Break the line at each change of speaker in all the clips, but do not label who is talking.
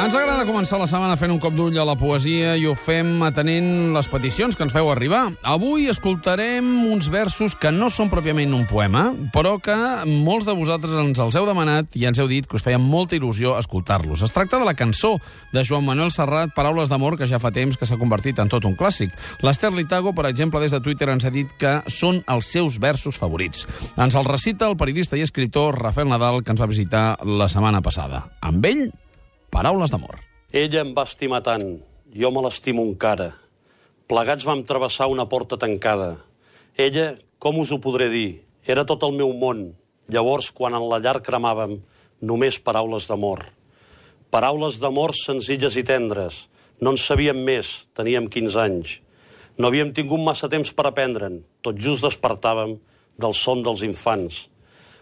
Ens agrada començar la setmana fent un cop d'ull a la poesia i ho fem atenent les peticions que ens feu arribar. Avui escoltarem uns versos que no són pròpiament un poema, però que molts de vosaltres ens els heu demanat i ens heu dit que us feia molta il·lusió escoltar-los. Es tracta de la cançó de Joan Manuel Serrat, Paraules d'amor, que ja fa temps que s'ha convertit en tot un clàssic. L'Ester Litago, per exemple, des de Twitter ens ha dit que són els seus versos favorits. Ens el recita el periodista i escriptor Rafael Nadal, que ens va visitar la setmana passada. Amb ell, Paraules d'amor.
Ella em va estimar tant, jo me l'estimo encara. Plegats vam travessar una porta tancada. Ella, com us ho podré dir, era tot el meu món. Llavors, quan en la llar cremàvem, només paraules d'amor. Paraules d'amor senzilles i tendres. No en sabíem més, teníem 15 anys. No havíem tingut massa temps per aprendre'n. Tot just despertàvem del son dels infants.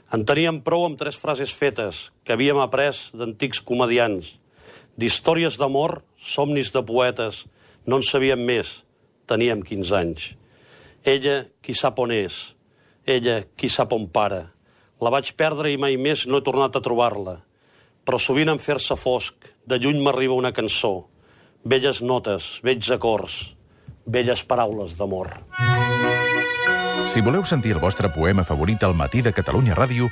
En teníem prou amb tres frases fetes que havíem après d'antics comedians. D'històries d'amor, somnis de poetes, no en sabíem més. Teníem 15 anys. Ella, qui sap on és. Ella, qui sap on para. La vaig perdre i mai més no he tornat a trobar-la. Però sovint en fer-se fosc, de lluny m'arriba una cançó. Belles notes, vells acords, belles paraules d'amor.
Si voleu sentir el vostre poema favorit al matí de Catalunya Ràdio,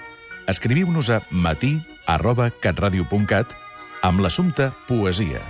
escriviu-nos a matí arroba catradio.cat amb l'assumpte Poesia.